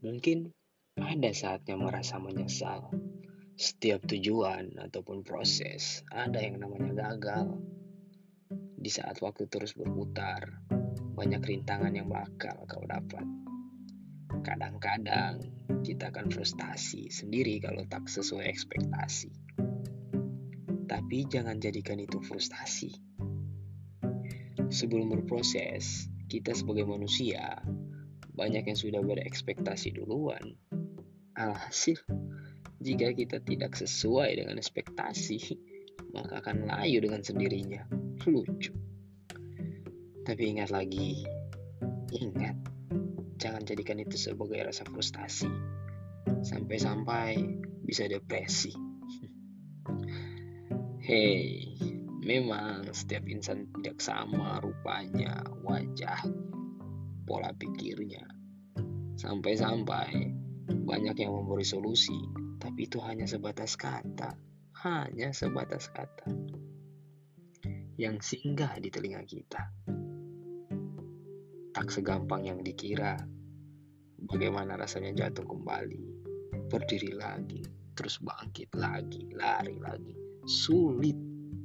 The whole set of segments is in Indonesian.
Mungkin ada saatnya merasa menyesal. Setiap tujuan ataupun proses ada yang namanya gagal. Di saat waktu terus berputar, banyak rintangan yang bakal kau dapat. Kadang-kadang kita akan frustasi sendiri kalau tak sesuai ekspektasi. Tapi jangan jadikan itu frustasi. Sebelum berproses, kita sebagai manusia banyak yang sudah berekspektasi duluan. Alhasil, jika kita tidak sesuai dengan ekspektasi, maka akan layu dengan sendirinya. Lucu. Tapi ingat lagi, ingat, jangan jadikan itu sebagai rasa frustasi. Sampai-sampai bisa depresi. Hei, memang setiap insan tidak sama rupanya, wajah, pola pikirnya. Sampai-sampai banyak yang memberi solusi, tapi itu hanya sebatas kata, hanya sebatas kata yang singgah di telinga kita. Tak segampang yang dikira. Bagaimana rasanya jatuh kembali, berdiri lagi, terus bangkit lagi, lari lagi. Sulit,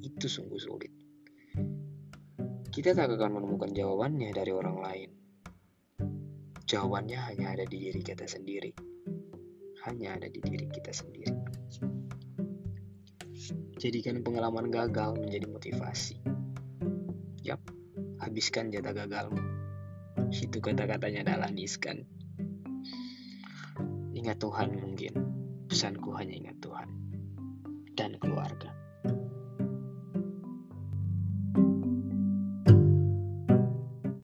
itu sungguh sulit. Kita tak akan menemukan jawabannya dari orang lain. Jawabannya hanya ada di diri kita sendiri. Hanya ada di diri kita sendiri. Jadikan pengalaman gagal menjadi motivasi. Yap, habiskan jatah gagalmu. Itu kata-katanya Dalanis kan. Ingat Tuhan mungkin. Pesanku hanya ingat Tuhan dan keluarga.